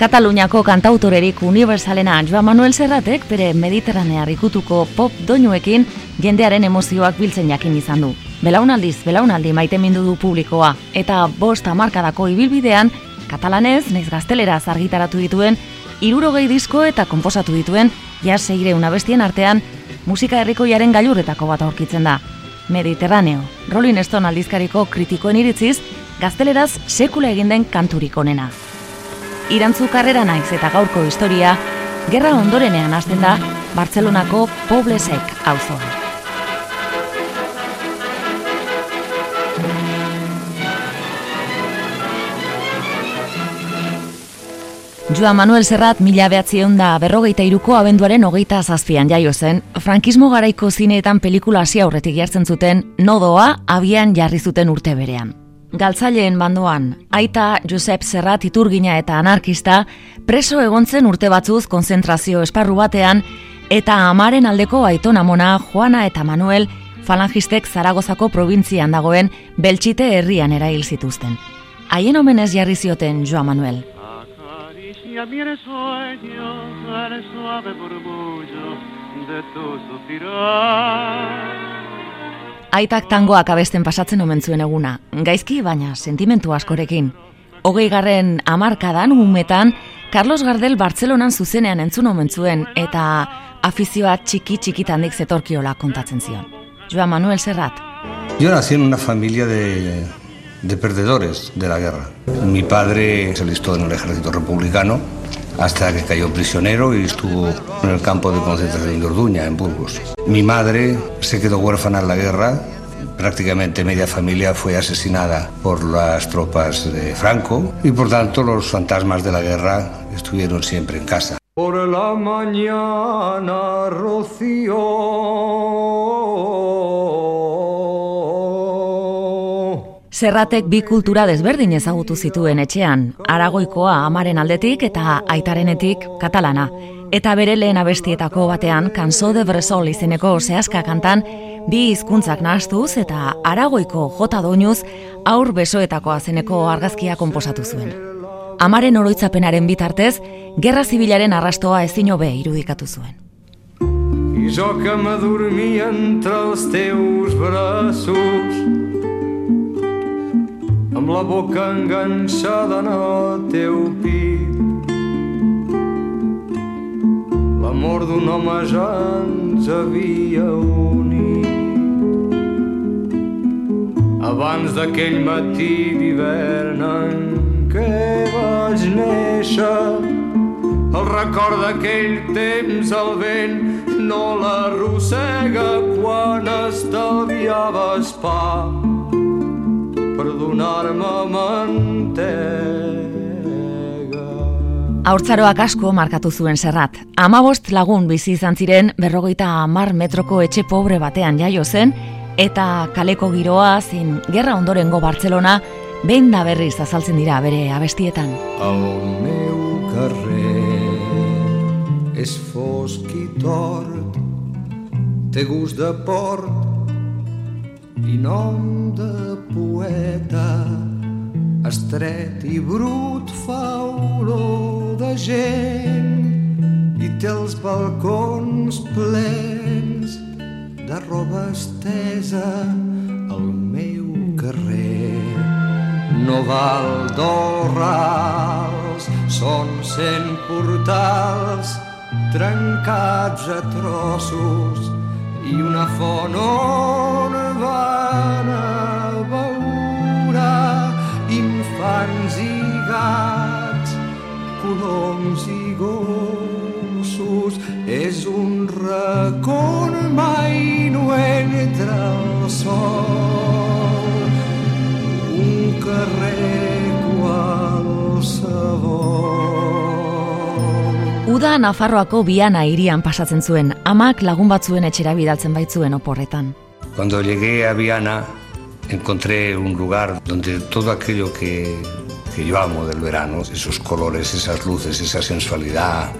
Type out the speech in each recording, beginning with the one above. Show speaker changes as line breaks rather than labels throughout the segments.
Kataluniako kantautorerik universalena Joan Manuel Serratek bere mediterranea rikutuko pop doinuekin jendearen emozioak biltzen jakin izan du. Belaunaldiz, belaunaldi maite mindu du publikoa, eta bost amarkadako ibilbidean, katalanez, naiz gaztelera zargitaratu dituen, irurogei disko eta konposatu dituen, jas seire unabestien artean, musika herrikoiaren gailurretako bat aurkitzen da. Mediterraneo, Rolling Stone aldizkariko kritikoen iritziz, gazteleraz sekula egin den kanturik onena. Irantzu karrera naiz eta gaurko historia, gerra ondorenean hasten da Bartzelonako Poblesek auzoa. Joan Manuel Serrat mila behatzion da berrogeita iruko abenduaren hogeita zazpian jaio zen, frankismo garaiko zineetan pelikula hasi aurretik jartzen zuten nodoa abian jarri zuten urte berean. Galtzaileen bandoan, aita Josep Serrat iturgina eta anarkista, preso egontzen urte batzuz konzentrazio esparru batean, eta amaren aldeko aitona mona Juana eta Manuel falangistek Zaragozako probintzian dagoen Beltxite herrian erail zituzten. Haien omenez jarri zioten Joan Manuel y Aitak tangoak abesten pasatzen omen zuen eguna, gaizki baina sentimentu askorekin. Hogei garren amarkadan, umetan, Carlos Gardel Bartzelonan zuzenean entzun omen zuen eta afizioa txiki txikitandik zetorkiola kontatzen zion. Joan Manuel Serrat.
Yo nací en una familia de de perdedores de la guerra. Mi padre se alistó en el ejército republicano hasta que cayó prisionero y estuvo en el campo de concentración de Orduña, en Burgos. Mi madre se quedó huérfana en la guerra, prácticamente media familia fue asesinada por las tropas de Franco y por tanto los fantasmas de la guerra estuvieron siempre en casa. Por la mañana, Rocío.
Zerratek bi kultura desberdin ezagutu zituen etxean, aragoikoa amaren aldetik eta aitarenetik katalana. Eta bere lehen abestietako batean, Kanso de Bresol izeneko zehazka kantan, bi hizkuntzak nahastuz eta aragoiko jota doinuz aur besoetako azeneko argazkia konposatu zuen. Amaren oroitzapenaren bitartez, gerra zibilaren arrastoa ezin hobe irudikatu zuen. I jo que m'adormia entre els teus braços amb la boca enganxada en el teu pit. L'amor d'un home ja ens havia unit. Abans d'aquell matí d'hivern en què vaig néixer, el record d'aquell temps el vent no l'arrossega quan estalviaves pa per donar-me mantega. Haurtzaroak asko markatu zuen zerrat. Amabost lagun bizi izan ziren berrogeita amar metroko etxe pobre batean jaio zen, eta kaleko giroa zin gerra ondorengo Bartzelona behin da berriz azaltzen dira bere abestietan.
El meu carrer fosc i tort, té gust de port i nom de poeta estret i brut fa olor de gent i té els balcons plens de roba estesa al meu carrer. No val d'orrals són cent portals trencats a trossos i una font on van gats, coloms i gossos. És un racó mai no entra el sol, un carrer qualsevol.
Uda Nafarroako biana irian pasatzen zuen, amak lagun batzuen etxera bidaltzen baitzuen oporretan.
Cuando llegué a Viana encontré un lugar donde todo aquello que, que yo amo del verano, esos colores, esas luces, esa sensualidad,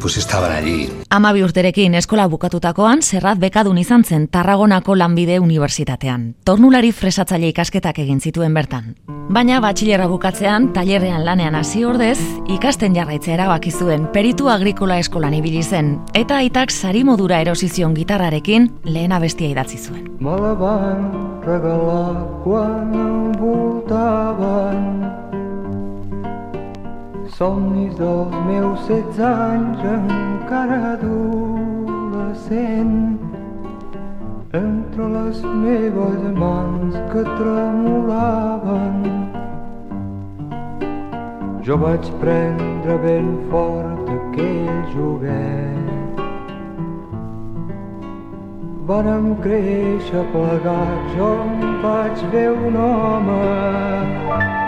pues estaban allí.
Ama urterekin eskola bukatutakoan, Serrat bekadun izan zen Tarragonako lanbide unibertsitatean. Tornulari fresatzaile ikasketak egin zituen bertan. Baina batxilerra bukatzean, tailerrean lanean hasi ordez, ikasten jarraitzea erabaki zuen peritu agrikola eskolan ibili zen, eta aitak sari modura erosizion gitarrarekin lehen abestia idatzi zuen.
Me la van regalar quan envoltaven somnis dels meus setze anys encara adolescent. Entre les meves mans que tremolaven jo vaig prendre ben fort aquell joguet. Vàrem créixer plegats, jo em vaig fer un home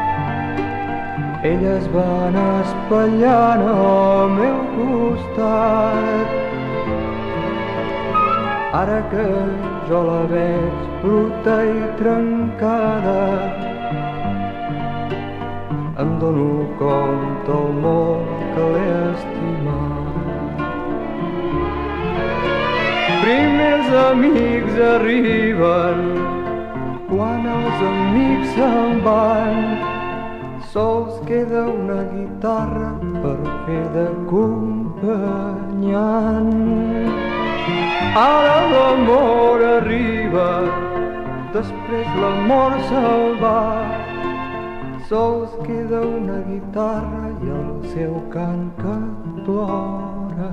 ella es va anar espatllant al meu costat. Ara que jo la veig bruta i trencada, em dono compte el molt que l'he estimat. Primers amics arriben quan els amics se'n van sols queda una guitarra per fer d'acompanyant. Ara l'amor arriba, després l'amor se'l va. Sols queda una guitarra i el seu cant que plora.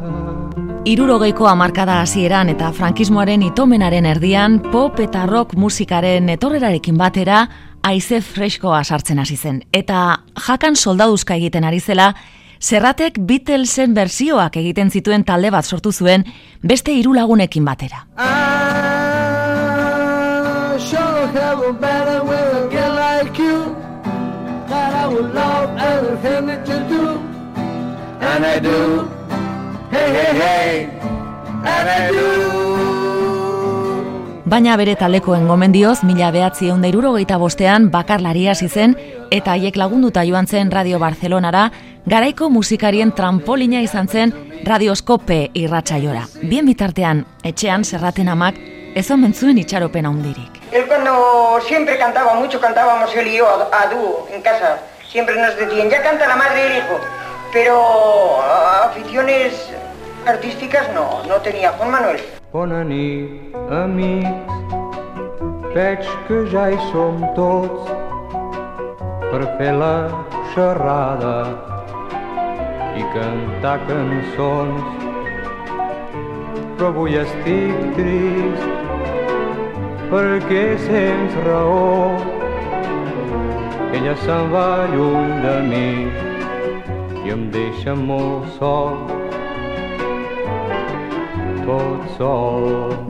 Irurogeiko amarkada hasieran eta frankismoaren itomenaren erdian, pop eta rock musikaren etorrerarekin batera, aize freskoa sartzen hasi zen. Eta jakan soldaduzka egiten ari zela, Zerratek Beatlesen berzioak egiten zituen talde bat sortu zuen beste hiru lagunekin batera. I Baina bere talekoen gomendioz, mila behatzi eunda irurogeita bostean bakarlaria zen eta haiek lagunduta joan zen Radio Barcelonara, garaiko musikarien trampolina izan zen radioskope irratxaiora. Bien bitartean, etxean zerraten amak, ez omen zuen itxaropen handirik.
Él cuando siempre cantaba mucho, cantábamos él y yo a, a dúo en casa. Siempre nos decían, ya canta la madre y el hijo. Pero aficiones artísticas no, no tenía Juan Manuel.
Bona nit, amics, veig que ja hi som tots per fer la xerrada i cantar cançons. Però avui estic trist perquè sents raó ella se'n va lluny de mi i em deixa molt sol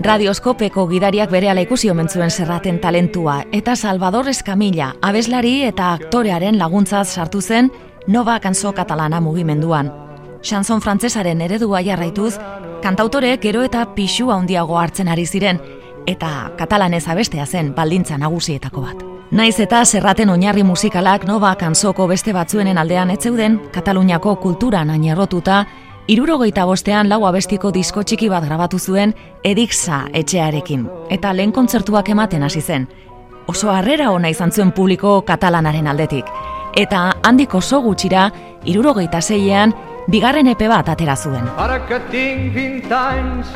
Radioskopeko gidariak bere ala ikusi omen zuen zerraten talentua eta Salvador Escamilla, abeslari eta aktorearen laguntzaz sartu zen Nova Kanso Katalana mugimenduan. Chanson frantsesaren eredua jarraituz, kantautorek gero eta pixu handiago hartzen ari ziren eta katalanez abestea zen baldintza nagusietako bat. Naiz eta zerraten oinarri musikalak Nova Kansoko beste batzuenen aldean etzeuden, Kataluniako kulturan ainerrotuta Irurogeita bostean lau abestiko disko txiki bat grabatu zuen Ediksa etxearekin, eta lehen kontzertuak ematen hasi zen. Oso harrera ona izan zuen publiko katalanaren aldetik. Eta handik oso gutxira, irurogeita zeiean, bigarren epe bat atera zuen.
Ara que tinc 20 anys,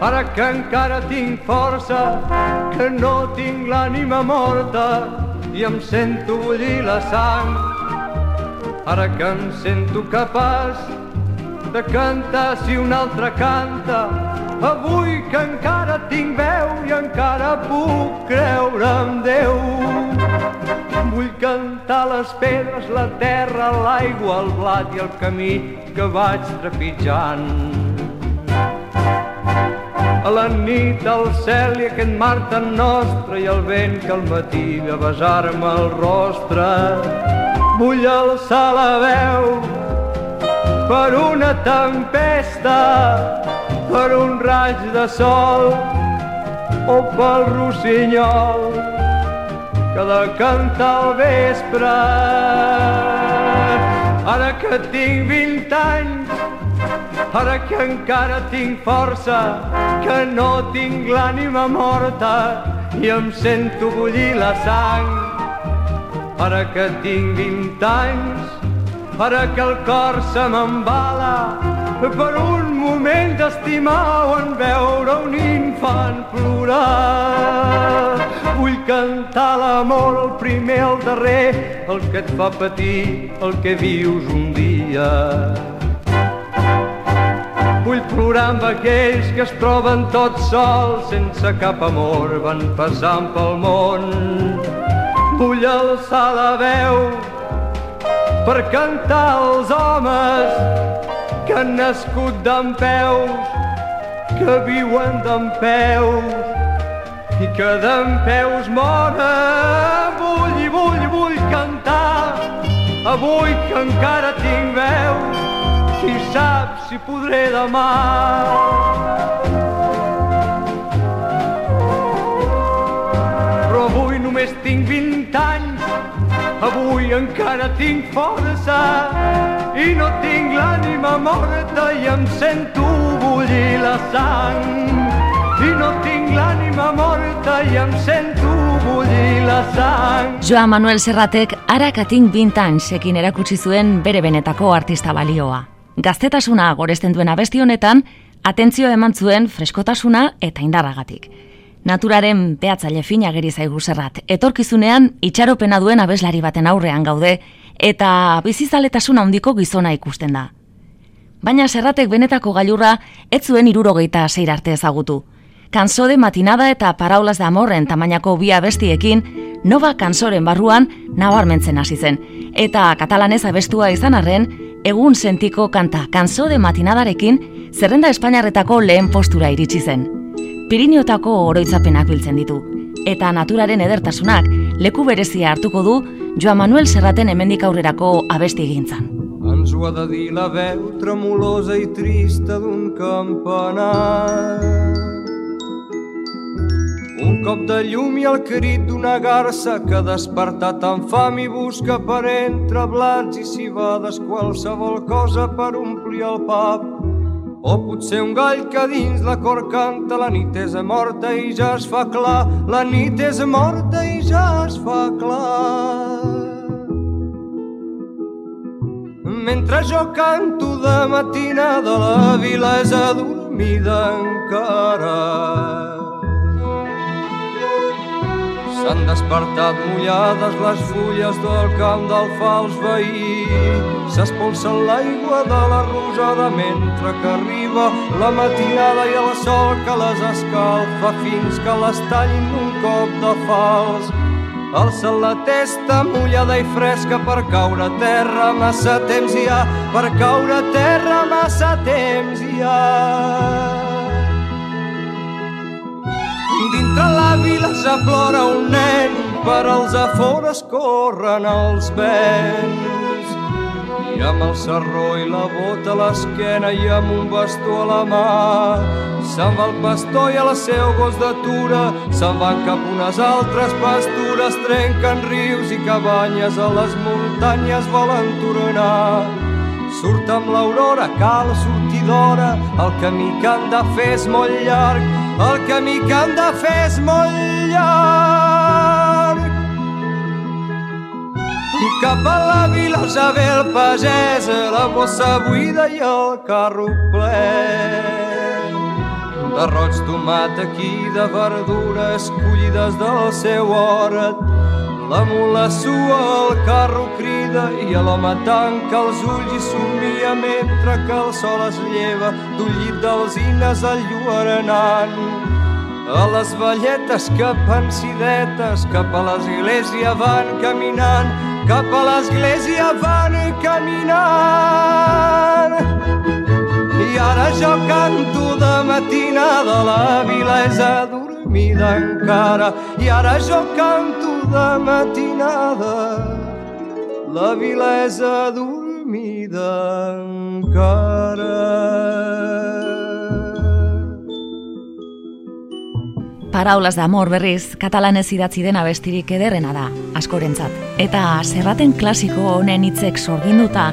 ara que encara tinc força, que no tinc l'ànima morta i em sento bullir la sang. Ara que em sento capaç de cantar si un altre canta. Avui que encara tinc veu i encara puc creure en Déu. Vull cantar les pedres, la terra, l'aigua, el blat i el camí que vaig trepitjant. A la nit, al cel i aquest mar tan nostre i el vent que al matí ve a besar-me el rostre. Vull alçar la veu per una tempesta, per un raig de sol o pel rossinyol que de cantar al vespre. Ara que tinc 20 anys, ara que encara tinc força, que no tinc l'ànima morta i em sento bullir la sang. Ara que tinc 20 anys, ara que el cor se m'embala, per un moment d'estimar o en veure un infant plorar. Vull cantar l'amor, el primer, el darrer, el que et fa patir, el que vius un dia. Vull plorar amb aquells que es troben tots sols, sense cap amor, van passant pel món. Vull alçar la veu per cantar als homes que han nascut d'en peus, que viuen d'en peus i que d'en peus moren. Vull i vull, vull cantar, avui que encara tinc veu, qui sap si podré demà. Però avui només tinc 20 anys, avui encara tinc força, i no tinc l'ànima morta i em sento bullir la sang. I no tinc l'ànima morta i em sento bullir la sang.
Joan Manuel Serratek araka tinc 20 anys ekin erakutsi zuen bere benetako artista balioa. Gaztetasuna goresten duen abesti honetan, atentzio eman zuen freskotasuna eta indarragatik. Naturaren behatzaile fina geri zaigu zerrat. Etorkizunean, itxaropena duen abeslari baten aurrean gaude, eta bizizaletasuna handiko gizona ikusten da. Baina serratek benetako gailurra ez zuen irurogeita zeir arte ezagutu. Kansode matinada eta paraulas da amorren tamainako bi abestiekin, nova kansoren barruan nabarmentzen hasi zen. Eta katalanez abestua izan arren, egun sentiko kanta kansode matinadarekin zerrenda Espainiarretako lehen postura iritsi zen. Pirinotako oroitzapenak biltzen ditu. Eta naturaren edertasunak leku berezia hartuko du Joan Manuel Serraten hemendik aurrerako abesti egintzan.
Ens ho ha de dir la veu tremolosa i trista d'un campanar. Un cop de llum i el crit d'una garça que despertat amb fam i busca per entre blats i cibades qualsevol cosa per omplir el pap. O potser un gall que dins la cor canta la nit és morta i ja es fa clar, la nit és morta i ja es fa clar. Mentre jo canto de matinada la vila és adormida encara. S'han despertat mullades les fulles del camp del fals veí. S'espolsa l'aigua de la rosada mentre que arriba la matinada i el sol que les escalfa fins que les tallin un cop de fals. Alça la testa mullada i fresca per caure a terra massa temps hi ha, per caure a terra massa temps hi ha. Dintre la vila ja plora un nen, per als afores corren els vents. I amb el serró i la bota a l'esquena i amb un bastó a la mà Se'n va el pastor i a la seu gos d'atura, se'n van cap unes altres pastures, trenquen rius i cabanyes a les muntanyes volen tornar. Surt amb l'aurora, cal sortir d'hora, el camí que han de fer és molt llarg, el camí que han de fer és molt llarg. Cap a la vila ja ve el pagès, la bossa buida i el carro ple d'arroig, tomat, aquí de verdures collides del seu hort. La mula sua, el carro crida i l'home tanca els ulls i somia mentre que el sol es lleva d'un llit d'alzines enlluarenant. A les velletes que pensidetes cap a l'església van caminant, cap a l'església van caminant. I ara jo canto de matinada, la vila és adormida encara. I ara jo canto de matinada, la vila és adormida encara.
Paraulas d'amor berriz, katalanez idatzi den abestirik ederrena da, askorentzat. Eta zerraten klasiko honen hitzek sorginduta,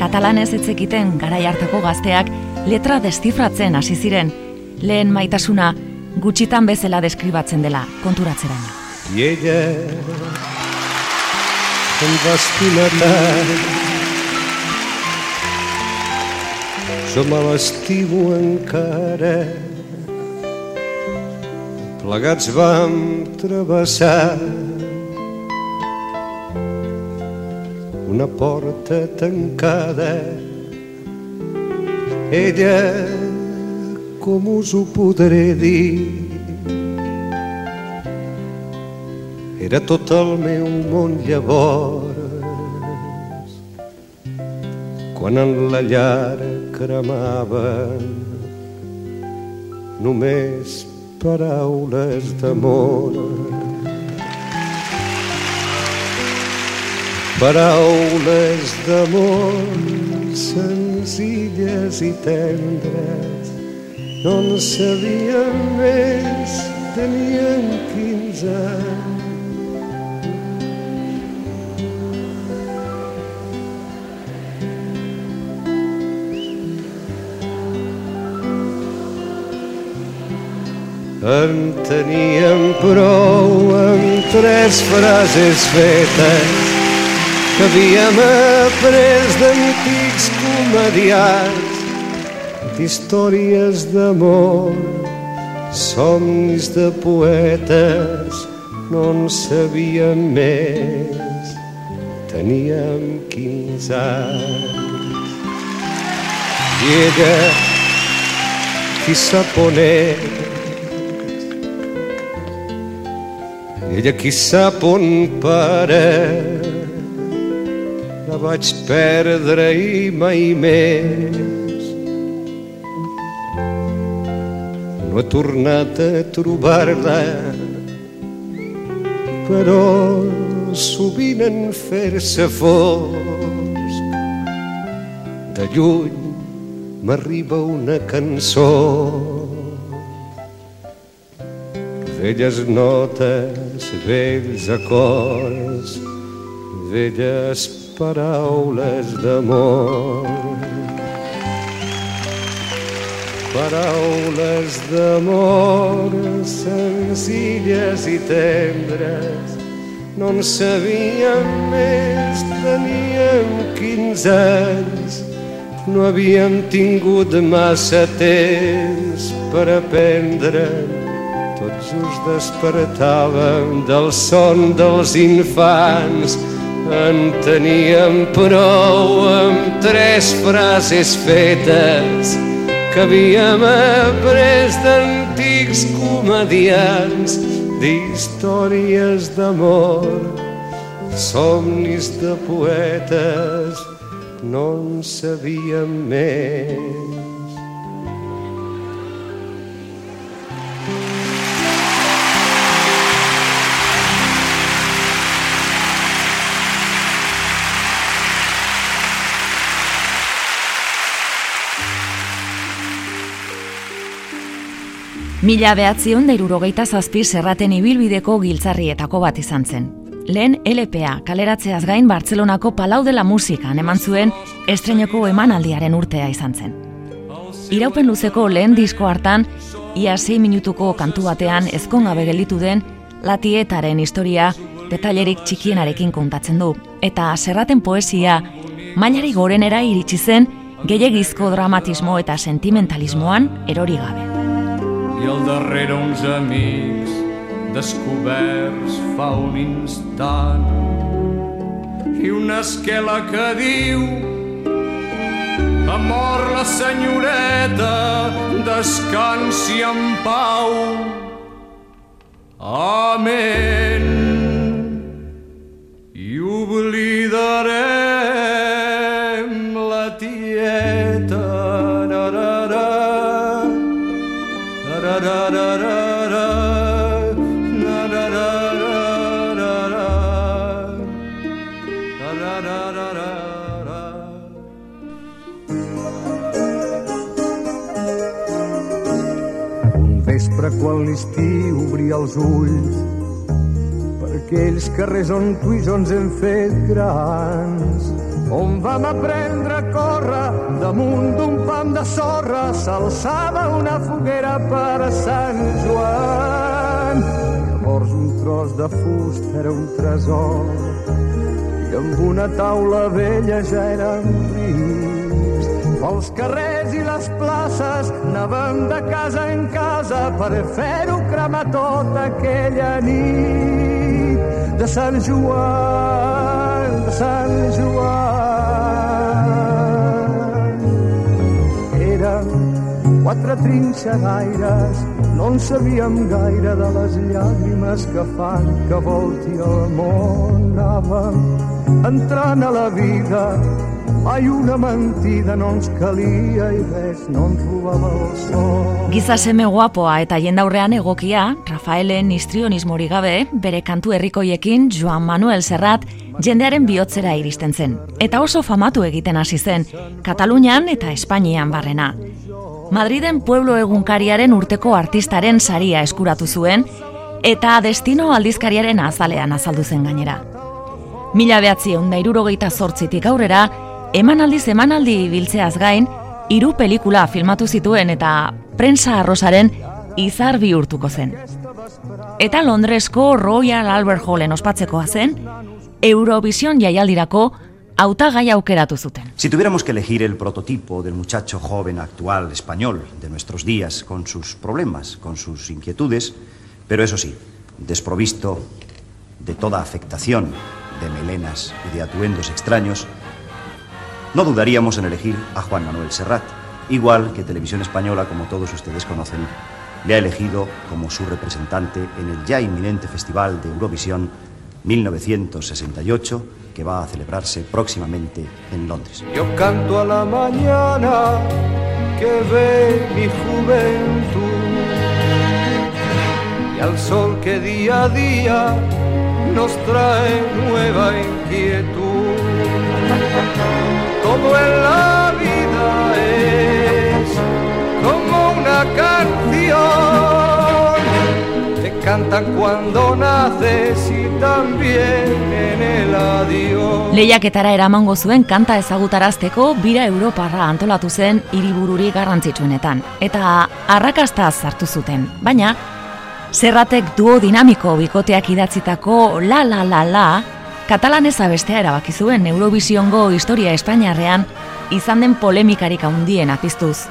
katalanez etzekiten garai hartako gazteak letra destifratzen hasi ziren, lehen maitasuna gutxitan bezala deskribatzen dela konturatzeraino.
I ella em va estimar tant jo me l'estimo encara plegats vam travessar una porta tancada ella com us ho podré dir era tot el meu món llavors. Quan en la llar cremaven només paraules d'amor. Paraules d'amor senzilles i tendres no en sabíem més tenien 15 anys En teníem prou amb tres frases fetes que havíem après d'antics comediats d'històries d'amor somnis de poetes no en sabíem més. Teníem 15 anys. I ella qui sap on és ella qui sap on para la vaig perdre i mai més. No he tornat a trobar-la però sovint en fer-se fosc. De lluny m'arriba una cançó velles notes, vells acords, velles paraules d'amor. Paraules d'amor senzilles i tendres, no en sabíem més, teníem 15 anys, no havíem tingut massa temps per aprendre'n tots us despertàvem del son dels infants. En teníem prou amb tres frases fetes que havíem après d'antics comedians d'històries d'amor, somnis de poetes, no en sabíem més.
Mila behatzion da irurogeita zazpi zerraten ibilbideko giltzarrietako bat izan zen. Lehen LPA kaleratzeaz gain Bartzelonako Palau dela Musikan eman zuen estrenoko emanaldiaren urtea izan zen. Iraupen luzeko lehen disko hartan, ia 6 minutuko kantu batean ezkongabe gelditu den latietaren historia detailerik txikienarekin kontatzen du. Eta zerraten poesia, mainari gorenera iritsi zen gehiagizko dramatismo eta sentimentalismoan erori gabe
i al darrere uns amics descoberts fa un instant. I una esquela que diu ha mort la senyoreta descansi en pau. Amén quan l'estiu obria els ulls per
aquells carrers on tu i jo ens hem fet grans, on vam aprendre a córrer damunt d'un pam de sorra, s'alçava una foguera per Sant Joan. Llavors un tros de fusta era un tresor i amb una taula vella ja érem. Pels carrers i les places anàvem de casa en casa per fer-ho cremar tota aquella nit de Sant Joan, de Sant Joan. Eren quatre trinxeraires, no en sabíem gaire de les llàgrimes que fan que volti el món. Anàvem entrant a la vida Mai una mentida no ens calia i res no ens robava el sol.
Giza seme guapoa eta jendaurrean egokia, Rafaelen histrionismori gabe, bere kantu herrikoiekin Joan Manuel Serrat jendearen bihotzera iristen zen. Eta oso famatu egiten hasi zen, Katalunian eta Espainian barrena. Madriden pueblo egunkariaren urteko artistaren saria eskuratu zuen, eta destino aldizkariaren azalean azaldu zen gainera. Mila behatzi ondairurogeita zortzitik aurrera, emanaldiz emanaldi biltzeaz gain, hiru pelikula filmatu zituen eta prensa arrosaren izar bihurtuko zen. Eta Londresko Royal Albert Hallen ospatzekoa zen, Eurovision jaialdirako hautagai aukeratu zuten.
Si tuviéramos que elegir el prototipo del muchacho joven actual español de nuestros días, con sus problemas, con sus inquietudes, pero eso sí, desprovisto de toda afectación de melenas y de atuendos extraños, no dudaríamos en elegir a Juan Manuel Serrat, igual que Televisión Española, como todos ustedes conocen, le ha elegido como su representante en el ya inminente Festival de Eurovisión 1968, que va a celebrarse próximamente en Londres.
Yo canto a la mañana que ve mi juventud y al sol que día a día nos trae nueva inquietud. Todo en la vida es como una canción. Te cantan cuando naces y también en el adiós.
Lehiaketara eramango zuen kanta ezagutarazteko bira Europarra antolatu zen hiribururi garrantzitsuenetan eta arrakasta sartu zuten. Baina Zerratek duo dinamiko bikoteak idatzitako la la la la katalanez abestea erabaki zuen Eurovisiongo historia Espainiarrean izan den polemikarik handien apiztuz.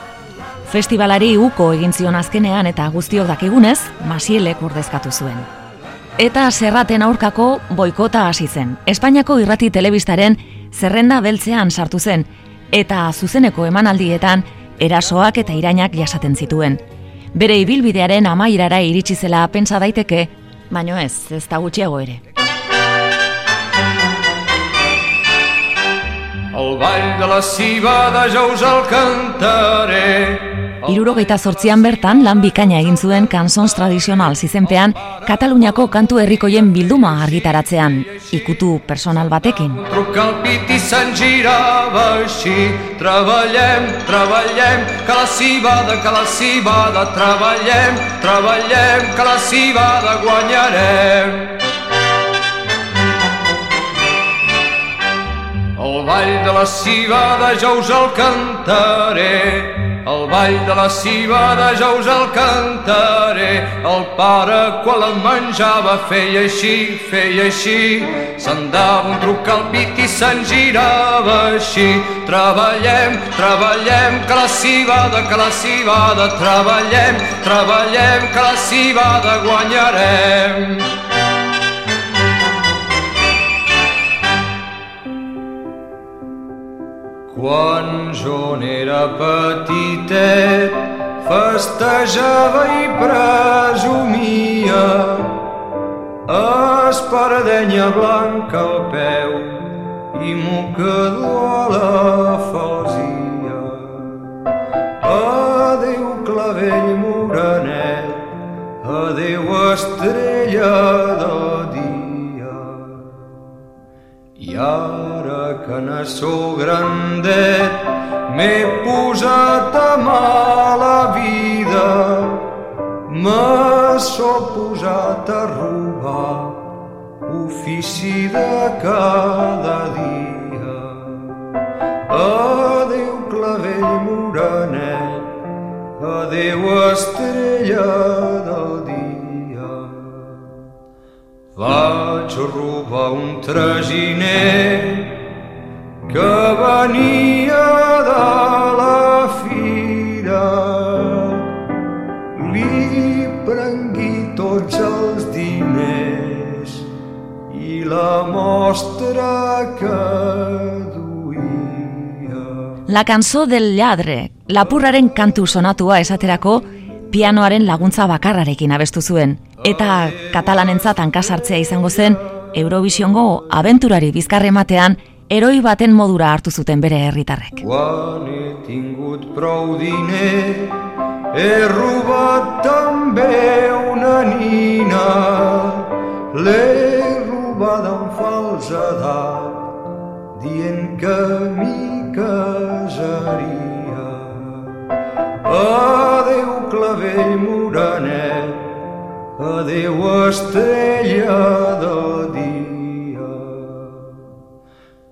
Festivalari uko egin zion azkenean eta guztiok dakigunez, Masielek ordezkatu zuen. Eta zerraten aurkako boikota hasi zen. Espainiako irrati telebistaren zerrenda beltzean sartu zen eta zuzeneko emanaldietan erasoak eta irainak jasaten zituen. Bere ibilbidearen amairara iritsi zela pentsa daiteke, baino ez, ez da gutxiago ere.
El ball de la cibada ja us el cantaré.
Irurogeita zortzian bertan lan bikaina egin zuen kanzons tradizional izenpean Kataluniako kantu herrikoien bilduma argitaratzean, ikutu personal batekin.
Truca el pit i se'n girava així. Treballem, treballem, que la cibada, que la cibada, treballem, treballem, que la cibada guanyarem. El ball de la cibada ja us el cantaré. El ball de la cibada ja us el cantaré. El pare quan la menjava feia així, feia així. Se'n dava un truc al pit i se'n girava així. Treballem, treballem, que la cibada, que la cibada, treballem, treballem, que la cibada guanyarem. Quan jo n'era petitet, festejava i presumia espardenya blanca al peu i mocador a la falsia. Adéu clavell morenet, adéu estrella de sou grandet m'he posat a mala vida me s'ho posat a robar l'ofici de cada dia. Adéu clavell morenet, adéu estrella del dia. Vaig robar un traginer que venia de la fira. Li prengui tots els diners i la mostra que duia.
La cançó del lladre, lapurraren kantu sonatua esaterako, pianoaren laguntza bakarrarekin abestu zuen, eta katalanentzat hankasartzea izango zen, Eurovisiongo abenturari bizkarre ematean, eroi baten modura hartu zuten bere herritarrek.
Guanetingut praudine, erru bat tambe una nina, l'erru badan falsadat, dient que mi casaria. Adeu clavell moranet, adeu estrella del dia,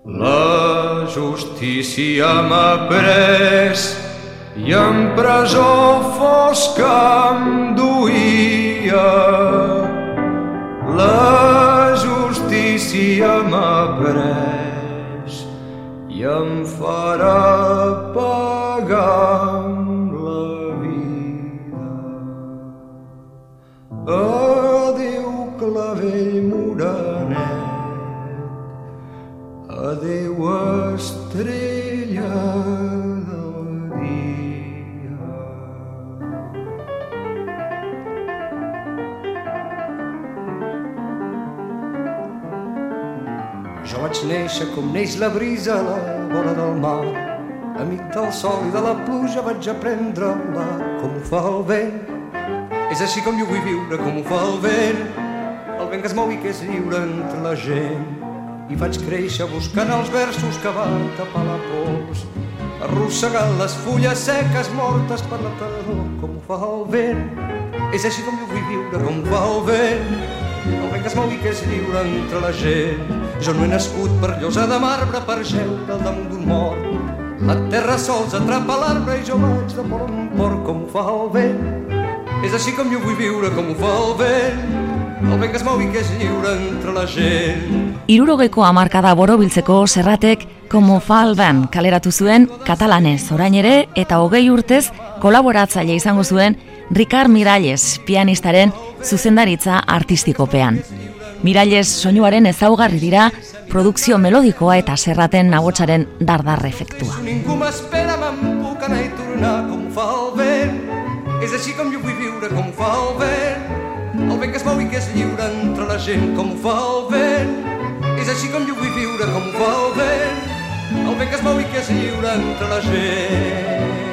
la justícia m'ha pres i en presó fosca em duia. La justícia m'ha pres i em farà vaig néixer com neix la brisa a la vora del mar. Amic del sol i de la pluja vaig aprendre a volar com ho fa el vent. És així com jo vull viure, com ho fa el vent. El vent que es mou i que és lliure entre la gent. I vaig créixer buscant els versos que van tapar la pols. Arrossegant les fulles seques mortes per la tardor, com ho fa el vent. És així com jo vull viure, com ho fa el vent. El vent que es mou i que és lliure entre la gent. Jo no he nascut per llosa de marbre per geure al damunt d'un mort. La terra sols atrapa l'arbre i jo vaig de port en port com fa el vent. És així com jo vull viure, com ho fa el vent. El vent que es mou i que és lliure entre la gent.
Irurogeko hamarkada borobiltzeko serratek Como fa el band kaleratu zuen katalanez orain ere eta hogei urtez kolaboratzaile izango zuen Ricard Miralles pianistaren zuzendaritza artistikopean. Miralles soinuaren ezaugarri dira produkzio melodikoa eta serraten nagotsaren dardar efektua.
És així com jo vull viure, com fa el vent. El vent que es mou i que és lliure entre la gent, com fa el vent. És així com jo vull viure, com fa el vent. El vent que es mou i que és lliure entre la gent.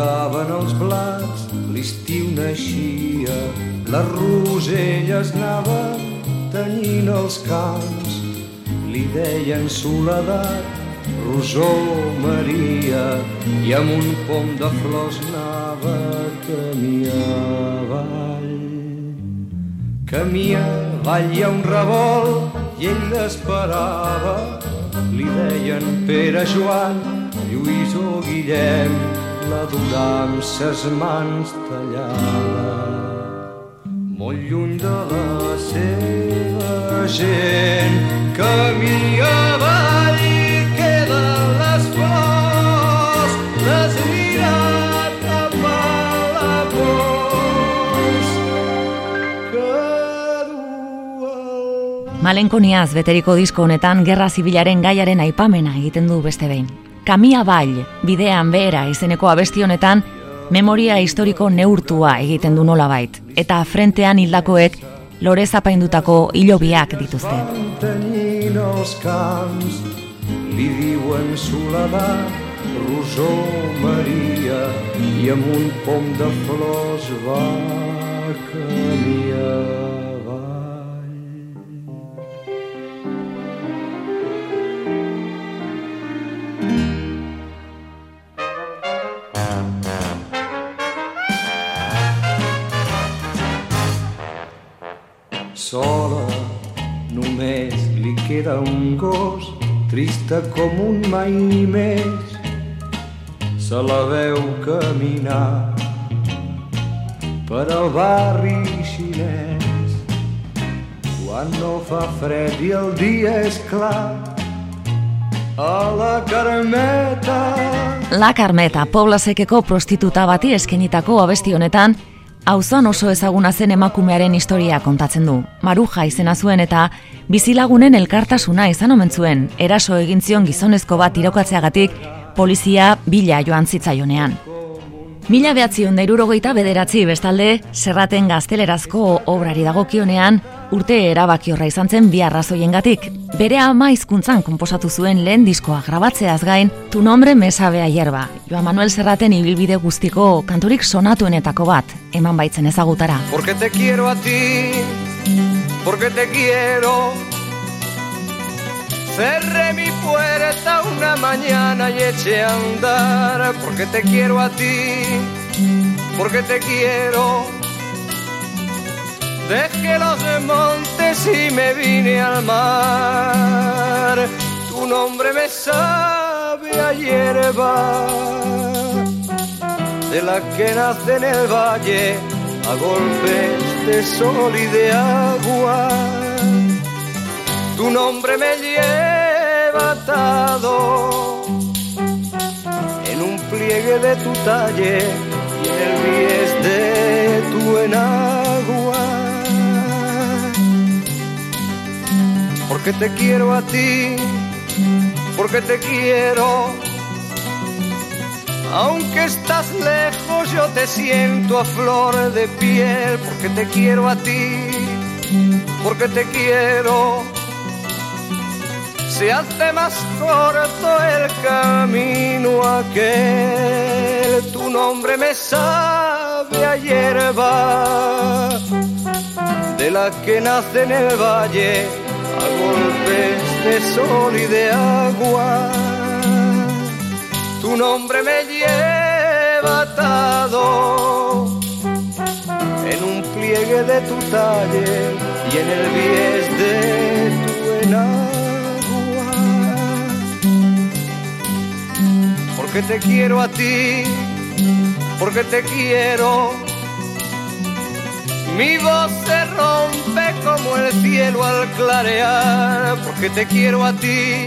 Maduraven els blats, l'estiu naixia, les roselles anaven tenyint els camps. Li deien soledat, rosó Maria, i amb un pom de flors anava camí avall. Camí avall hi ha un revolt i ell l'esperava. Li deien Pere Joan, Lluís o Guillem, la durà amb ses mans tallada. Molt lluny de la seva gent, camí avall queden les flors, les mirat amb la pols que du el
Malenkoniaz beteriko disko honetan gerra zibilaren gaiaren aipamena egiten du beste behin. Kamia Bail, bidean behera izeneko abesti honetan, memoria historiko neurtua egiten du nolabait, eta frentean hildakoek lore zapaindutako hilobiak dituzte.
li diuen soledat rosó Maria i amb un pom de flors va sola només li queda un gos trista com un mai més. Se la veu caminar per al barri xinès. Quan no fa fred i el dia és clar a la Carmeta.
La Carmeta, Pobla Sekeko prostituta bati eskenitako abesti honetan, auzon oso ezaguna zen emakumearen historia kontatzen du. Maruja izena zuen eta bizilagunen elkartasuna izan omen zuen, eraso egin zion gizonezko bat irokatzeagatik polizia bila joan zitzaionean. Mila behatzion da irurogeita bederatzi bestalde, serraten gaztelerazko obrari dagokionean, urte erabaki horra izan zen bi arrazoiengatik. Bere ama hizkuntzan konposatu zuen lehen diskoa grabatzeaz gain, tu nombre me sabea hierba. Joan Manuel Serraten ibilbide guztiko kanturik sonatuenetako bat, eman baitzen ezagutara.
Porque te quiero a ti, porque te quiero. Cerré mi puerta una mañana y eché a andar, porque te quiero a ti, porque te quiero. Dejé los montes y me vine al mar. Tu nombre me sabe a hierba, de la que nace en el valle a golpes de sol y de agua. Tu nombre me lleva atado en un pliegue de tu talle y en el bies de tu enagua. Porque te quiero a ti, porque te quiero. Aunque estás lejos, yo te siento a flor de piel, porque te quiero a ti, porque te quiero. Se hace más corto el camino aquel, tu nombre me sabe a hierba, de la que nace en el valle a golpes de sol y de agua tu nombre me lleva atado en un pliegue de tu talle y en el bies de tu enagua. Porque te quiero a ti, porque te quiero. Mi voz se rompe como el cielo al clarear, porque te quiero a ti,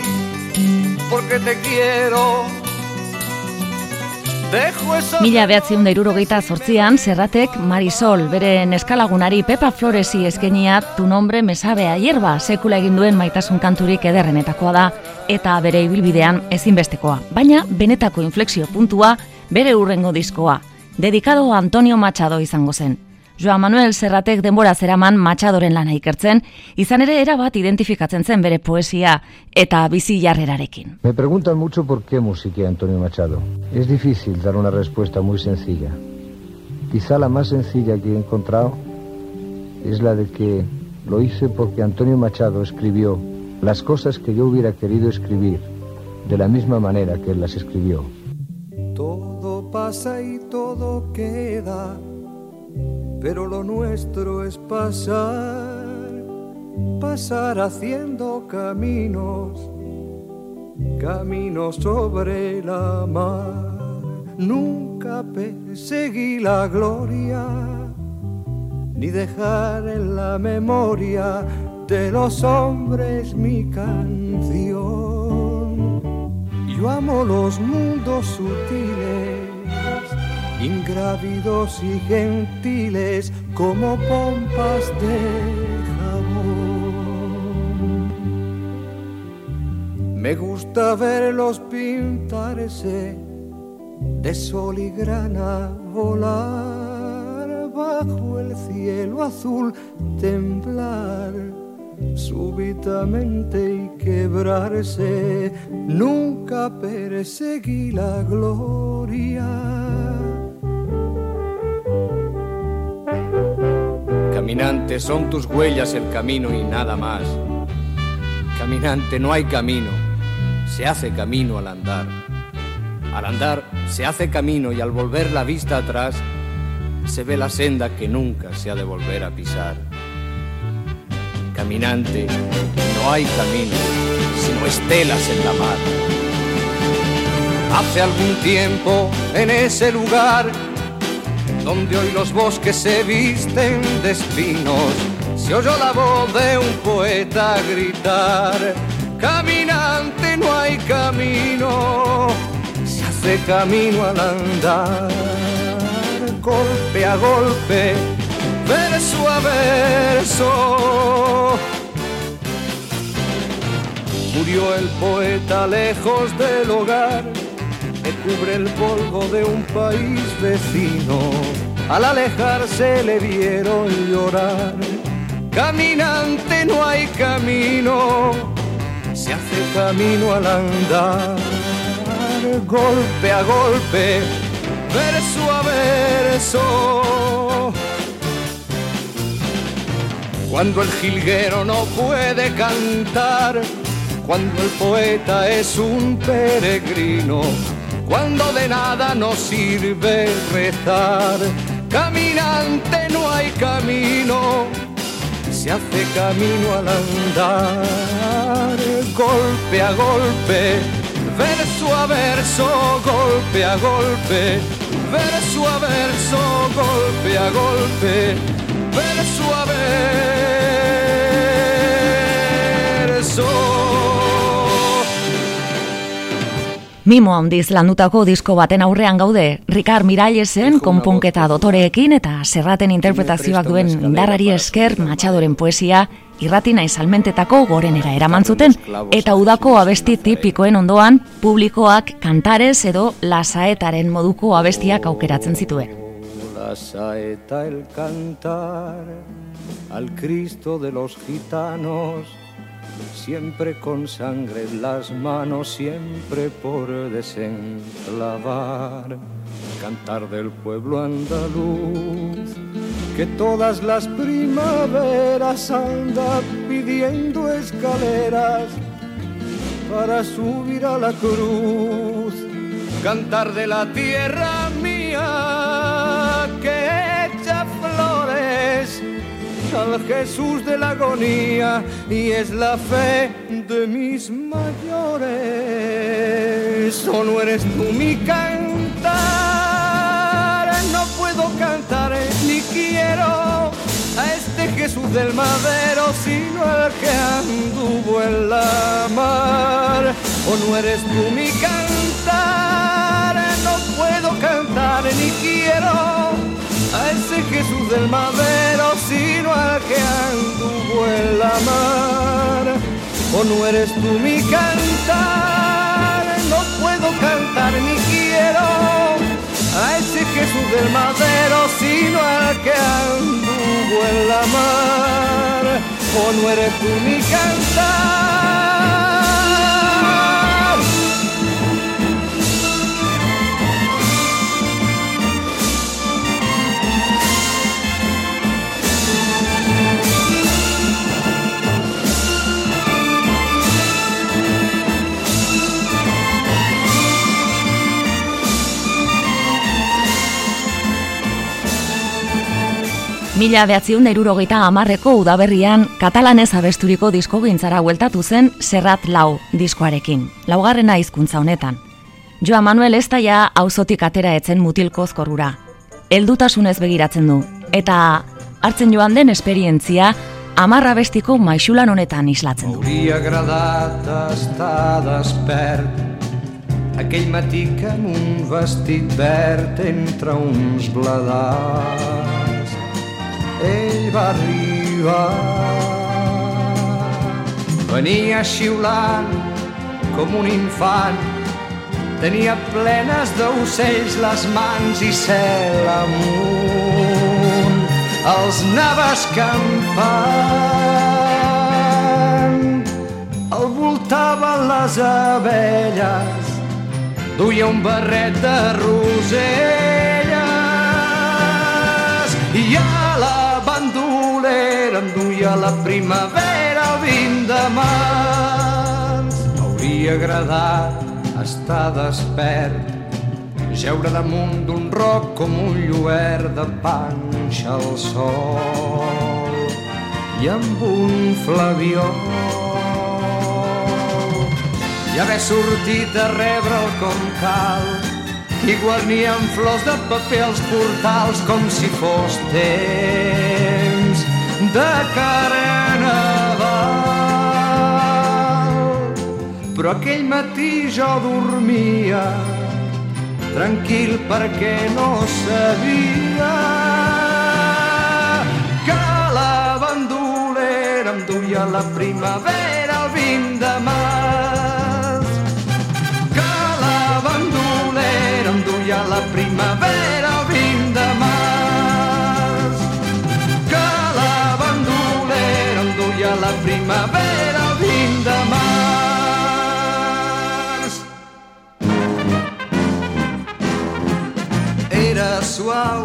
porque te quiero.
Mila behatziun da irurogeita zortzian, Serratek Marisol, bere neskalagunari Pepa Floresi eskenia tu nombre mesabea hierba sekula egin duen maitasun kanturik ederrenetakoa da, eta bere ibilbidean ezinbestekoa. Baina, benetako inflexio puntua, bere urrengo diskoa. Dedikado Antonio Machado izango zen. Joan Manuel Serratek denbora zeraman Machadoren lana ikertzen, izan ere erabat identifikatzen zen bere poesia eta bizi jarrerarekin.
Me preguntan mucho por qué musiqué Antonio Machado. Es difícil dar una respuesta muy sencilla. Quizá la más sencilla que he encontrado es la de que lo hice porque Antonio Machado escribió las cosas que yo hubiera querido escribir de la misma manera que él las escribió.
Todo pasa y todo queda pero lo nuestro es pasar, pasar haciendo caminos, caminos sobre la mar. Nunca perseguí la gloria, ni dejar en la memoria de los hombres mi canción. Yo amo los mundos sutiles ingrávidos y gentiles como pompas de jabón. Me gusta verlos pintarse de sol y grana volar bajo el cielo azul, temblar súbitamente y quebrarse. Nunca perseguí la gloria Caminante, son tus huellas el camino y nada más. Caminante, no hay camino, se hace camino al andar. Al andar se hace camino y al volver la vista atrás se ve la senda que nunca se ha de volver a pisar. Caminante, no hay camino, sino estelas en la mar. Hace algún tiempo en ese lugar donde hoy los bosques se visten de espinos, se oyó la voz de un poeta gritar, caminante no hay camino, se hace camino al andar, golpe a golpe, verso a verso. Murió el poeta lejos del hogar me cubre el polvo de un país vecino. Al alejarse le vieron llorar. Caminante no hay camino, se hace camino al andar. Golpe a golpe, verso a verso. Cuando el jilguero no puede cantar, cuando el poeta es un peregrino, cuando de nada nos sirve rezar. Caminante no hay camino, se hace camino al andar, golpe a golpe, verso a verso, golpe a golpe, verso a verso, golpe a golpe, verso a verso.
Mimo handiz landutako disko baten aurrean gaude, Ricard Mirallesen konponketa dotoreekin eta serraten interpretazioak duen indarrari esker matxadoren poesia irratina izalmentetako gorenera eraman zuten. eta udako abesti tipikoen ondoan publikoak kantarez edo lasaetaren moduko abestiak aukeratzen zituen.
La saeta el cantar al Cristo de los gitanos siempre con sangre en las manos, siempre por desenclavar. Cantar del pueblo andaluz, que todas las primaveras anda pidiendo escaleras para subir a la cruz. Cantar de la tierra mía que echa flores al Jesús de la agonía y es la fe de mis mayores. O no eres tú mi cantar, no puedo cantar ni quiero a este Jesús del madero, sino al que anduvo en la mar. O no eres tú mi cantar, no puedo cantar ni quiero ese Jesús del madero, sino al que anduvo en la mar. O no eres tú mi cantar, no puedo cantar ni quiero a ese Jesús del madero, sino al que anduvo en la mar. O no eres tú mi cantar.
Mila behatziun irurogeita amarreko udaberrian katalanez abesturiko disko gintzara hueltatu zen Serrat Lau diskoarekin, laugarrena hizkuntza honetan. Joa Manuel ez daia auzotik atera etzen mutilkoz korrura. Eldutasunez begiratzen du, eta hartzen joan den esperientzia amarra bestiko maixulan honetan islatzen du.
Hauria agradat estar despert aquell matí que amb un vestit verd entre uns bladars ell va arribar. Venia xiulant com un infant, tenia plenes d'ocells les mans i cel amunt. Els naves campant, el voltaven les abelles, duia un barret de roselles i a la bandolera em duia la primavera vint de març. M'hauria agradat estar despert, jeure damunt d'un roc com un lluert de panxa al sol. i amb un flavió. I haver sortit a rebre'l com cal i guarnir amb flors de paper els portals com si fos temps de carnaval. Però aquell matí jo dormia tranquil perquè no sabia que la bandolera em duia la primavera el 20 de març primavera el 20 de març Era suau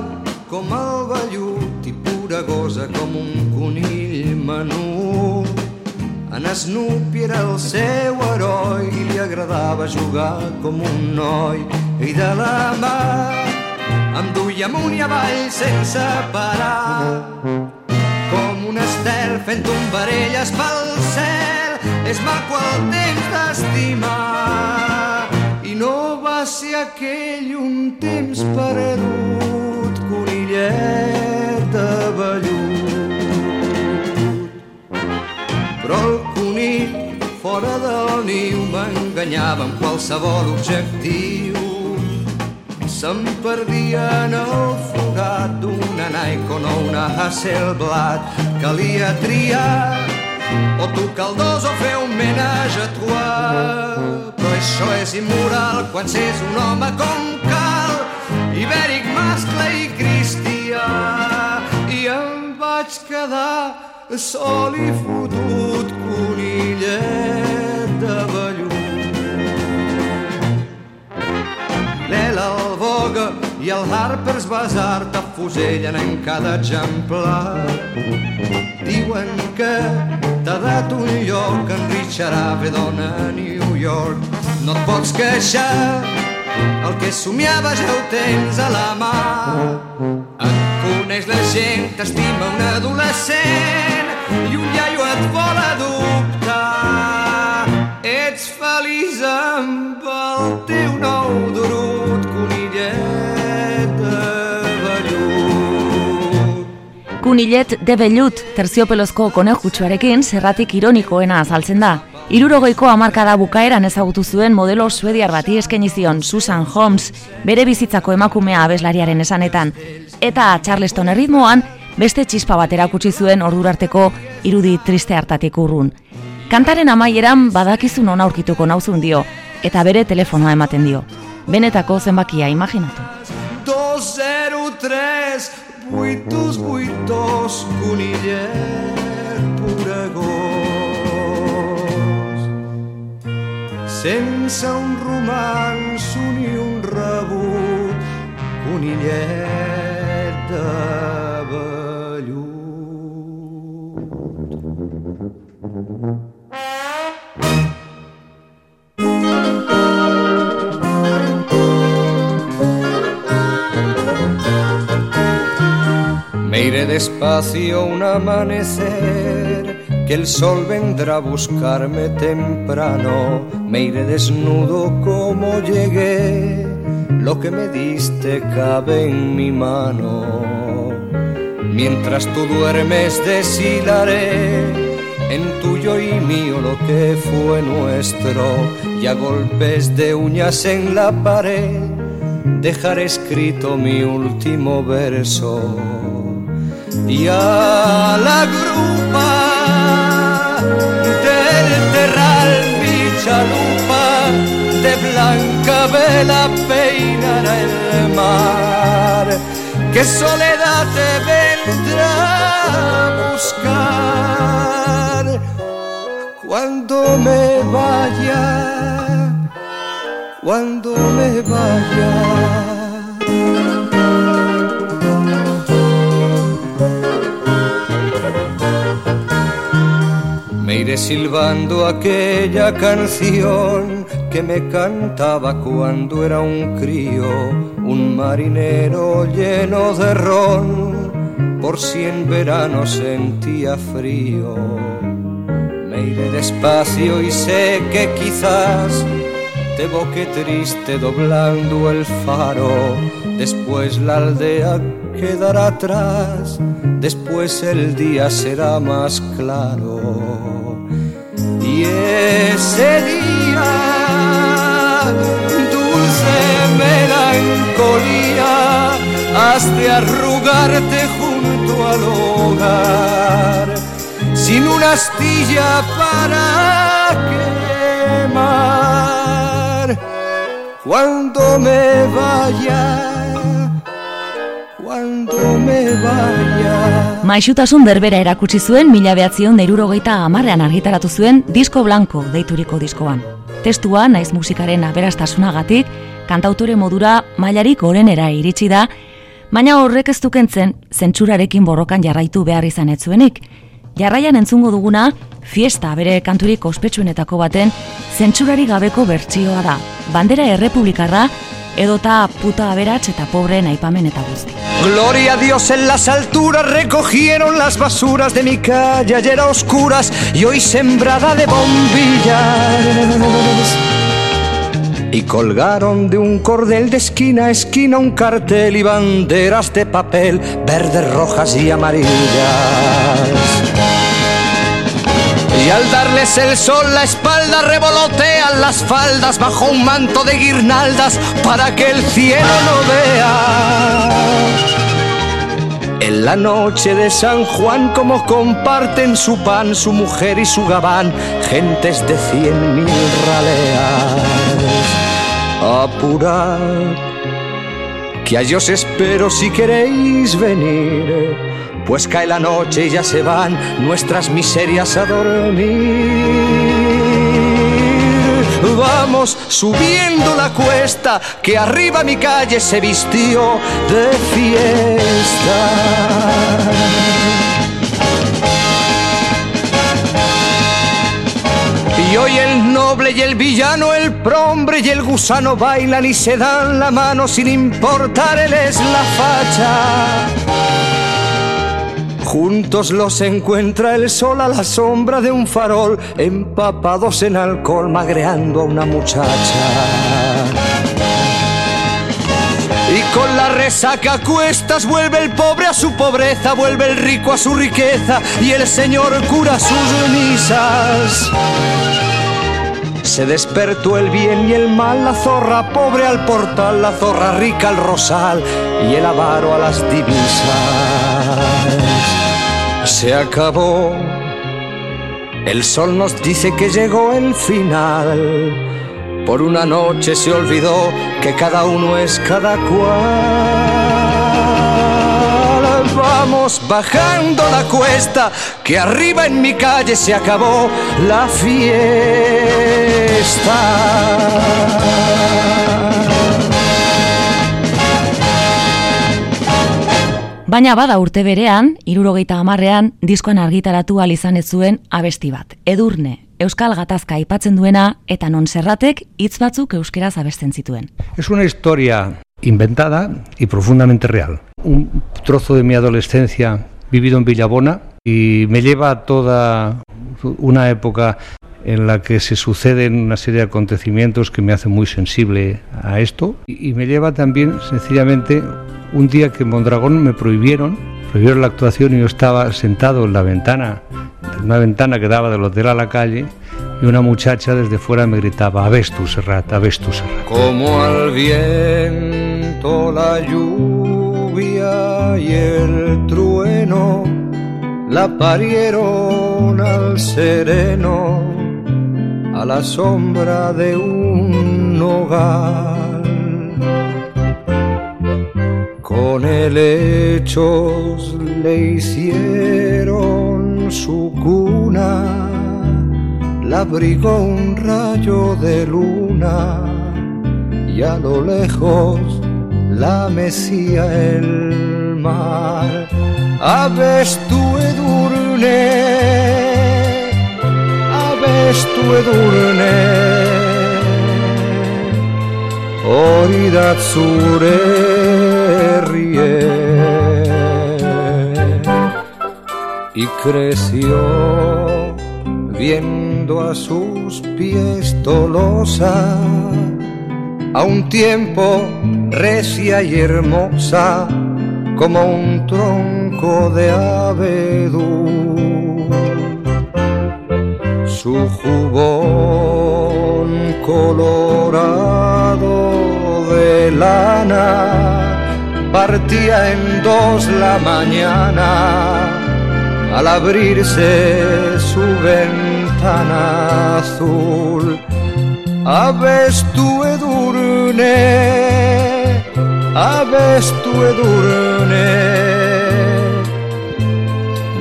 com el vellut i pura gosa com un conill menut. En Snoopy era el seu heroi i li agradava jugar com un noi. I de la mà em duia amunt i avall sense parar un estel fent tombarelles pel cel. És maco el temps d'estimar i no va ser aquell un temps perdut, conillet de vellut. Però el conill fora del niu m'enganyava amb qualsevol objectiu. Se'm perdia en el forat d'una Nike o una Hasselblad. Calia triar o tocar el dos o fer un menage a trois. Però això és immoral quan s'és un home com cal, ibèric, mascle i cristià. I em vaig quedar sol i fotut conillet el Vogue i el Harper's Bazaar t'afusellen en cada exemplar. Diuen que t'ha dat un lloc en Richard Avedon a New York. No et pots queixar, el que somiaves ja ho tens a la mà. Et coneix la gent, t'estima un adolescent i un iaio et vol adoptar. Ets feliç amb
Kunillet de vellut terziopelozko konejutsuarekin zerratik ironikoena azaltzen da. Irurogeiko hamarkada bukaeran ezagutu zuen modelo suediar bati eskaini zion Susan Holmes, bere bizitzako emakumea abeslariaren esanetan, eta Charleston erritmoan beste txispa bat erakutsi zuen ordurarteko irudi triste hartatik urrun. Kantaren amaieran badakizu non aurkituko nauzun dio, eta bere telefonoa ematen dio. Benetako zenbakia imaginatu.
203 vuitos vuitos conillet pura gos sense un romanço ni un rebut conillet de vellut despacio un amanecer, que el sol vendrá a buscarme temprano. Me iré desnudo como llegué, lo que me diste cabe en mi mano. Mientras tú duermes deshilaré en tuyo y mío lo que fue nuestro y a golpes de uñas en la pared dejaré escrito mi último verso y a la grupa del terral mi chalupa de blanca vela peinará el mar. Que soledad te vendrá a buscar cuando me vaya cuando me vaya iré silbando aquella canción que me cantaba cuando era un crío, un marinero lleno de ron, por si en verano sentía frío. Me iré despacio y sé que quizás te boque triste doblando el faro. Después la aldea quedará atrás, después el día será más claro. Y ese día, dulce melancolía, has de arrugarte junto al hogar, sin una astilla para quemar. Cuando me vaya, cuando me vaya.
Maixutasun berbera erakutsi zuen mila behatzion deirurogeita amarrean argitaratu zuen Disko Blanco deituriko diskoan. Testua naiz musikaren aberastasunagatik, kantautore modura mailarik orenera iritsi da, baina horrek ez dukentzen zentsurarekin borrokan jarraitu behar izan etzuenik. Jarraian entzungo duguna, fiesta bere kanturik ospetsuenetako baten zentsurari gabeko bertsioa da. Bandera errepublikarra edota puta aberats eta pobre aipamen eta.
Gloria a Dios en las alturas recogieron las basuras de mi calle ayer a oscuras y hoy sembrada de bombillas. Y colgaron de un cordel de esquina a esquina un cartel y banderas de papel verdes, rojas y amarillas. Y al darles el sol la espalda revolotean las faldas bajo un manto de guirnaldas para que el cielo no vea. En la noche de San Juan como comparten su pan, su mujer y su gabán, gentes de cien mil raleas. Apurad, que a os espero si queréis venir pues cae la noche y ya se van nuestras miserias a dormir. Vamos subiendo la cuesta, que arriba mi calle se vistió de fiesta. Y hoy el noble y el villano, el prombre y el gusano bailan y se dan la mano sin importar él es la facha. Juntos los encuentra el sol a la sombra de un farol, empapados en alcohol, magreando a una muchacha. Y con la resaca a cuestas vuelve el pobre a su pobreza, vuelve el rico a su riqueza y el Señor cura sus misas. Se despertó el bien y el mal, la zorra pobre al portal, la zorra rica al rosal y el avaro a las divisas se acabó. El sol nos dice que llegó el final. Por una noche se olvidó que cada uno es cada cual. Vamos bajando la cuesta, que arriba en mi calle se acabó la fiesta.
Baina bada urte berean, irurogeita amarrean, diskoan argitaratu izan ez zuen abesti bat. Edurne, Euskal Gatazka aipatzen duena eta non serratek hitz batzuk euskeraz abesten zituen.
Es una historia inventada y profundamente real. Un trozo de mi adolescencia vivido en Villabona y me lleva a toda una época en la que se suceden una serie de acontecimientos que me hacen muy sensible a esto y me lleva también sencillamente un día que en Mondragón me prohibieron, prohibieron la actuación y yo estaba sentado en la ventana, en una ventana que daba del hotel a la calle, y una muchacha desde fuera me gritaba, a tu Serrat, a tu Serrat.
Como al viento, la lluvia y el trueno, la parieron al sereno, a la sombra de un hogar con helechos le hicieron su cuna, la abrigó un rayo de luna y a lo lejos la mecía el mar. Aves tu edurne, aves tu edurne, hori y creció viendo a sus pies tolosa, a un tiempo recia y hermosa como un tronco de abedú. Su jubón colorado de lana partía en dos la mañana al abrirse su ventana azul. Aves tu edurne, aves tu edurne,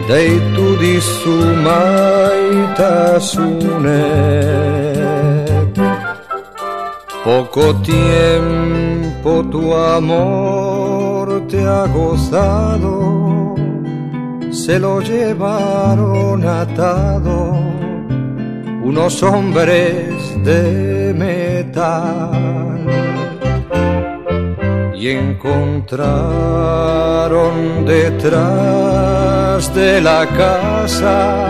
deitu dizu maitasune. Poco tiempo tu amor te ha gozado se lo llevaron atado unos hombres de metal y encontraron detrás de la casa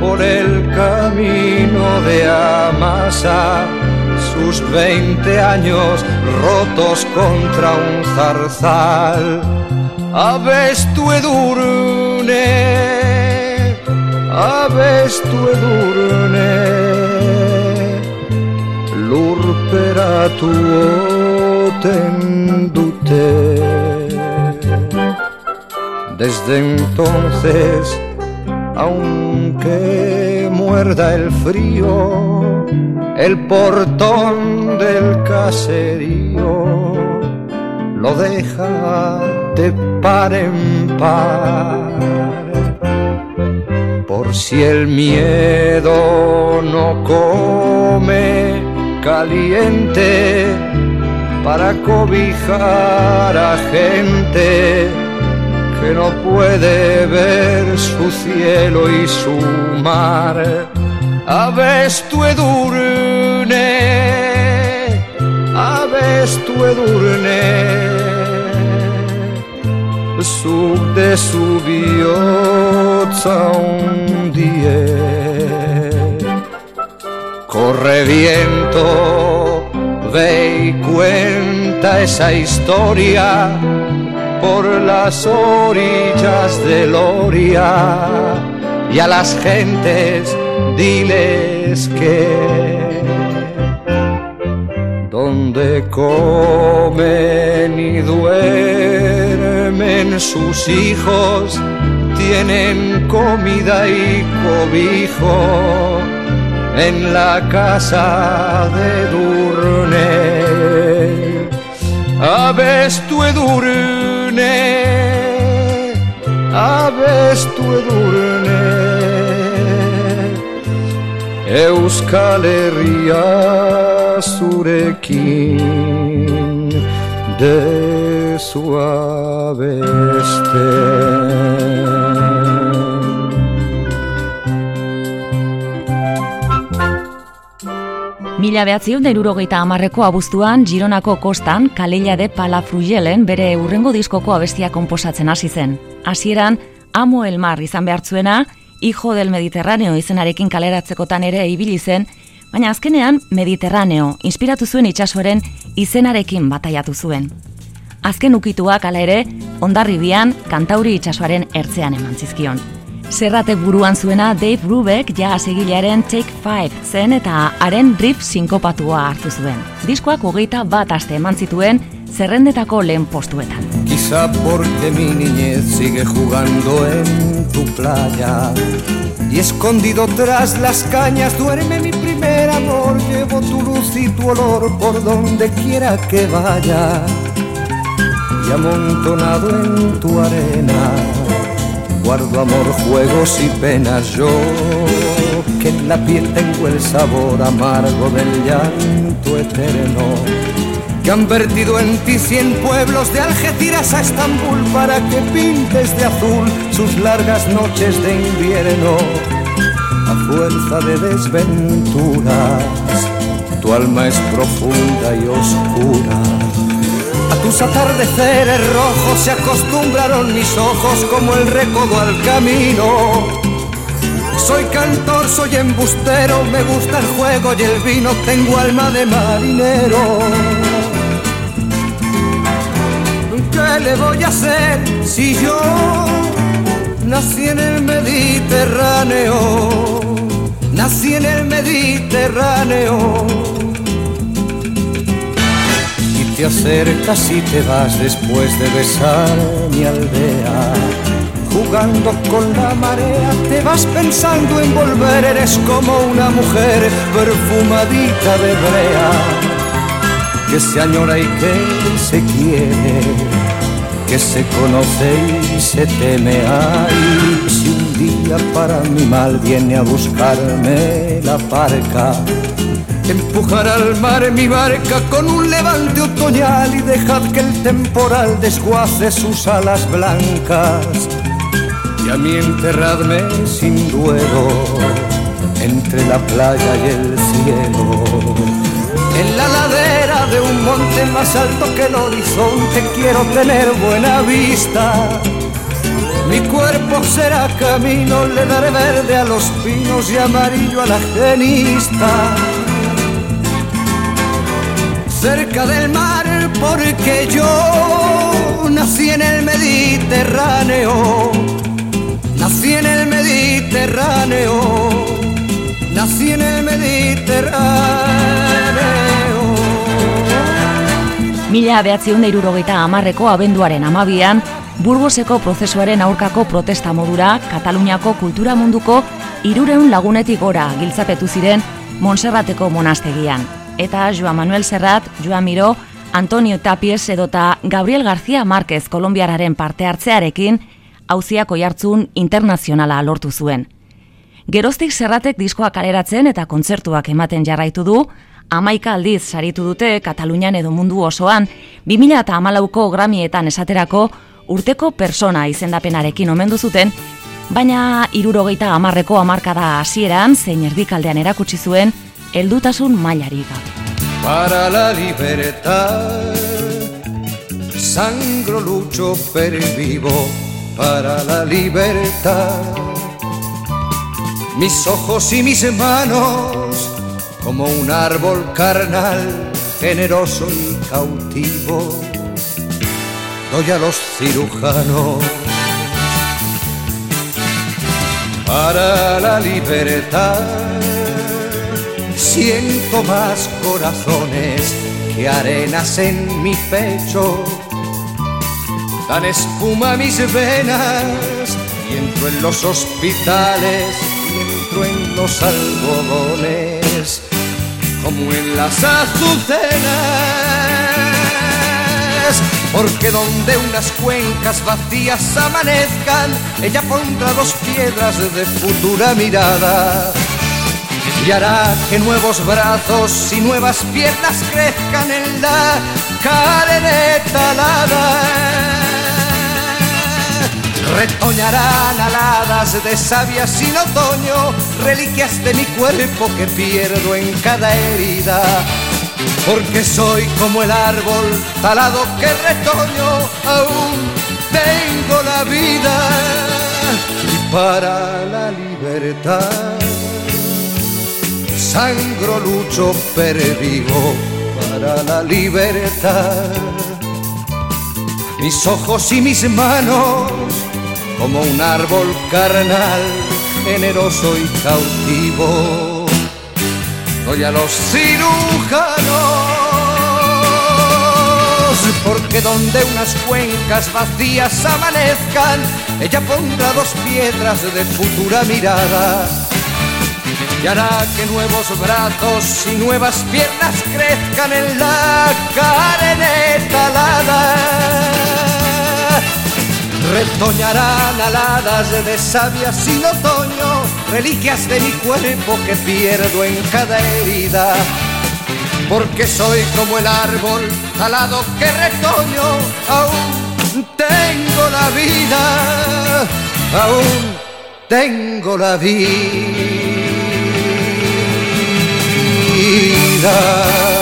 por el camino de Amasa sus veinte años rotos contra un zarzal. Aves tu edurne, aves tu edurne, lurpera tu tendute. Desde entonces, aunque muerda el frío, el portón del caserío lo deja de par en par. Por si el miedo no come caliente para cobijar a gente que no puede ver su cielo y su mar. Aves tu edurne, aves tu edurne, sub de su bihotza hundie. Corre viento, ve y cuenta esa historia por las orillas del Oria y a las gentes diles que donde comen y duermen sus hijos tienen comida y cobijo en la casa de Durne. Aves tu edurne, aves tu edurne, Euskal Herria zurekin de su
Mila behatziun da irurogeita amarreko abuztuan Gironako kostan Kalella de Palafrugelen bere urrengo diskoko abestia konposatzen hasi zen. Hasieran Amo el Mar izan behartzuena, Hijo del Mediterráneo izenarekin kaleratzekotan ere ibili zen, baina azkenean Mediterraneo inspiratu zuen itsasoaren izenarekin bataiatu zuen. Azken ukituak hala ere, ondarribian kantauri itsasoaren ertzean eman zizkion. Zerratek buruan zuena Dave Brubeck ja egilearen Take 5 zen eta haren riff sinkopatua hartu zuen. Diskoak hogeita bat aste eman zituen zerrendetako lehen postuetan.
Quizá porque mi niñez sigue jugando en tu playa y escondido tras las cañas duerme mi primer amor. Llevo tu luz y tu olor por donde quiera que vaya y amontonado en tu arena guardo amor, juegos y penas. Yo que en la piel tengo el sabor amargo del llanto eterno que han vertido en ti cien pueblos de Algeciras a Estambul para que pintes de azul sus largas noches de invierno. A fuerza de desventuras tu alma es profunda y oscura tus atardeceres rojos se acostumbraron mis ojos como el recodo al camino. Soy cantor, soy embustero, me gusta el juego y el vino, tengo alma de marinero. ¿Qué le voy a hacer si yo nací en el Mediterráneo? Nací en el Mediterráneo te acercas y te vas después de besar mi aldea. Jugando con la marea, te vas pensando en volver, eres como una mujer perfumadita de brea, que se añora y que se quiere, que se conoce y se teme. Ay, si un día para mi mal viene a buscarme la parca Empujar al mar mi barca con un levante otoñal y dejad que el temporal desguace sus alas blancas. Y a mí enterradme sin duelo entre la playa y el cielo. En la ladera de un monte más alto que el horizonte quiero tener buena vista. Mi cuerpo será camino, le daré verde a los pinos y amarillo a la genista cerca del mar porque yo nací en el Mediterráneo, nací en el Mediterráneo, nací en el Mediterráneo.
Mila behatziun da irurogeita amarreko abenduaren amabian, Burgoseko prozesuaren aurkako protesta modura, Kataluniako kultura munduko irureun lagunetik gora giltzapetu ziren Monserrateko monastegian eta Joan Manuel Serrat, Joan Miro, Antonio Tapies edota Gabriel García Márquez Kolombiararen parte hartzearekin hauziak oihartzun internazionala lortu zuen. Geroztik Serratek diskoa kaleratzen eta kontzertuak ematen jarraitu du, amaika aldiz saritu dute Katalunian edo mundu osoan, 2000 eta amalauko gramietan esaterako urteko persona izendapenarekin omendu zuten, baina irurogeita amarreko amarkada hasieran zein erdikaldean erakutsi zuen, heldutasun mailari
Para la libertad Sangro lucho per vivo Para la libertad. Mis ojos y mis manos Como un árbol carnal Generoso y cautivo Doy a los cirujanos. Para la libertad Siento más corazones que arenas en mi pecho. Dan espuma mis venas y entro en los hospitales y entro en los algodones como en las azucenas. Porque donde unas cuencas vacías amanezcan, ella pondrá dos piedras de futura mirada y hará que nuevos brazos y nuevas piernas crezcan en la carne talada. Retoñarán aladas de savia sin otoño, reliquias de mi cuerpo que pierdo en cada herida. Porque soy como el árbol talado que retoño, aún tengo la vida y para la libertad sangro lucho vivo para la libertad. Mis ojos y mis manos como un árbol carnal, generoso y cautivo. Doy a los cirujanos, porque donde unas cuencas vacías amanezcan, ella pondrá dos piedras de futura mirada y hará que nuevos brazos y nuevas piernas crezcan en la carne talada. Retoñarán aladas de savia sin otoño, reliquias de mi cuerpo que pierdo en cada herida. Porque soy como el árbol talado que retoño, aún tengo la vida, aún tengo la vida.